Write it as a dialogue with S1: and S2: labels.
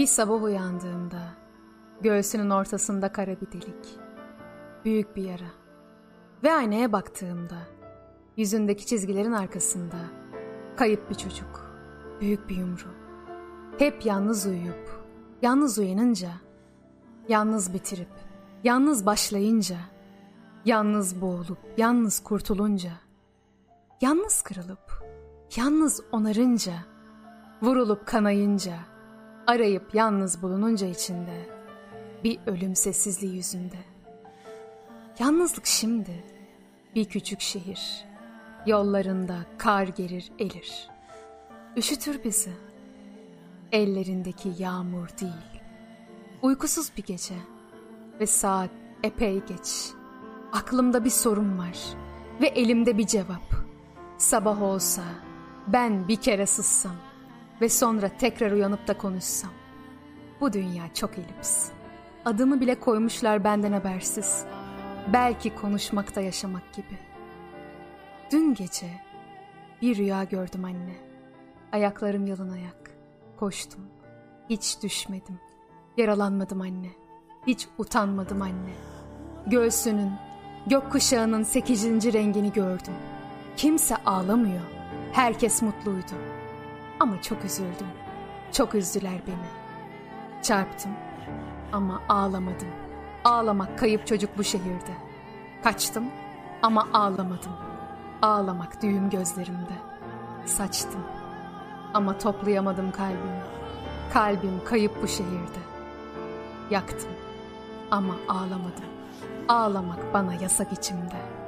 S1: Bir sabah uyandığımda göğsünün ortasında kara bir delik. Büyük bir yara. Ve aynaya baktığımda yüzündeki çizgilerin arkasında kayıp bir çocuk. Büyük bir yumru. Hep yalnız uyuyup, yalnız uyanınca, yalnız bitirip, yalnız başlayınca, yalnız boğulup, yalnız kurtulunca, yalnız kırılıp, yalnız onarınca, vurulup kanayınca, arayıp yalnız bulununca içinde, bir ölüm sessizliği yüzünde. Yalnızlık şimdi, bir küçük şehir, yollarında kar gerir elir. Üşütür bizi, ellerindeki yağmur değil. Uykusuz bir gece ve saat epey geç. Aklımda bir sorun var ve elimde bir cevap. Sabah olsa ben bir kere sızsam ve sonra tekrar uyanıp da konuşsam. Bu dünya çok elips. Adımı bile koymuşlar benden habersiz. Belki konuşmakta yaşamak gibi. Dün gece bir rüya gördüm anne. Ayaklarım yalın ayak. Koştum. Hiç düşmedim. Yaralanmadım anne. Hiç utanmadım anne. Göğsünün, gökkuşağının sekizinci rengini gördüm. Kimse ağlamıyor. Herkes mutluydu. Ama çok üzüldüm. Çok üzdüler beni. Çarptım ama ağlamadım. Ağlamak kayıp çocuk bu şehirde. Kaçtım ama ağlamadım. Ağlamak düğüm gözlerimde. Saçtım ama toplayamadım kalbimi. Kalbim kayıp bu şehirde. Yaktım ama ağlamadım. Ağlamak bana yasak içimde.''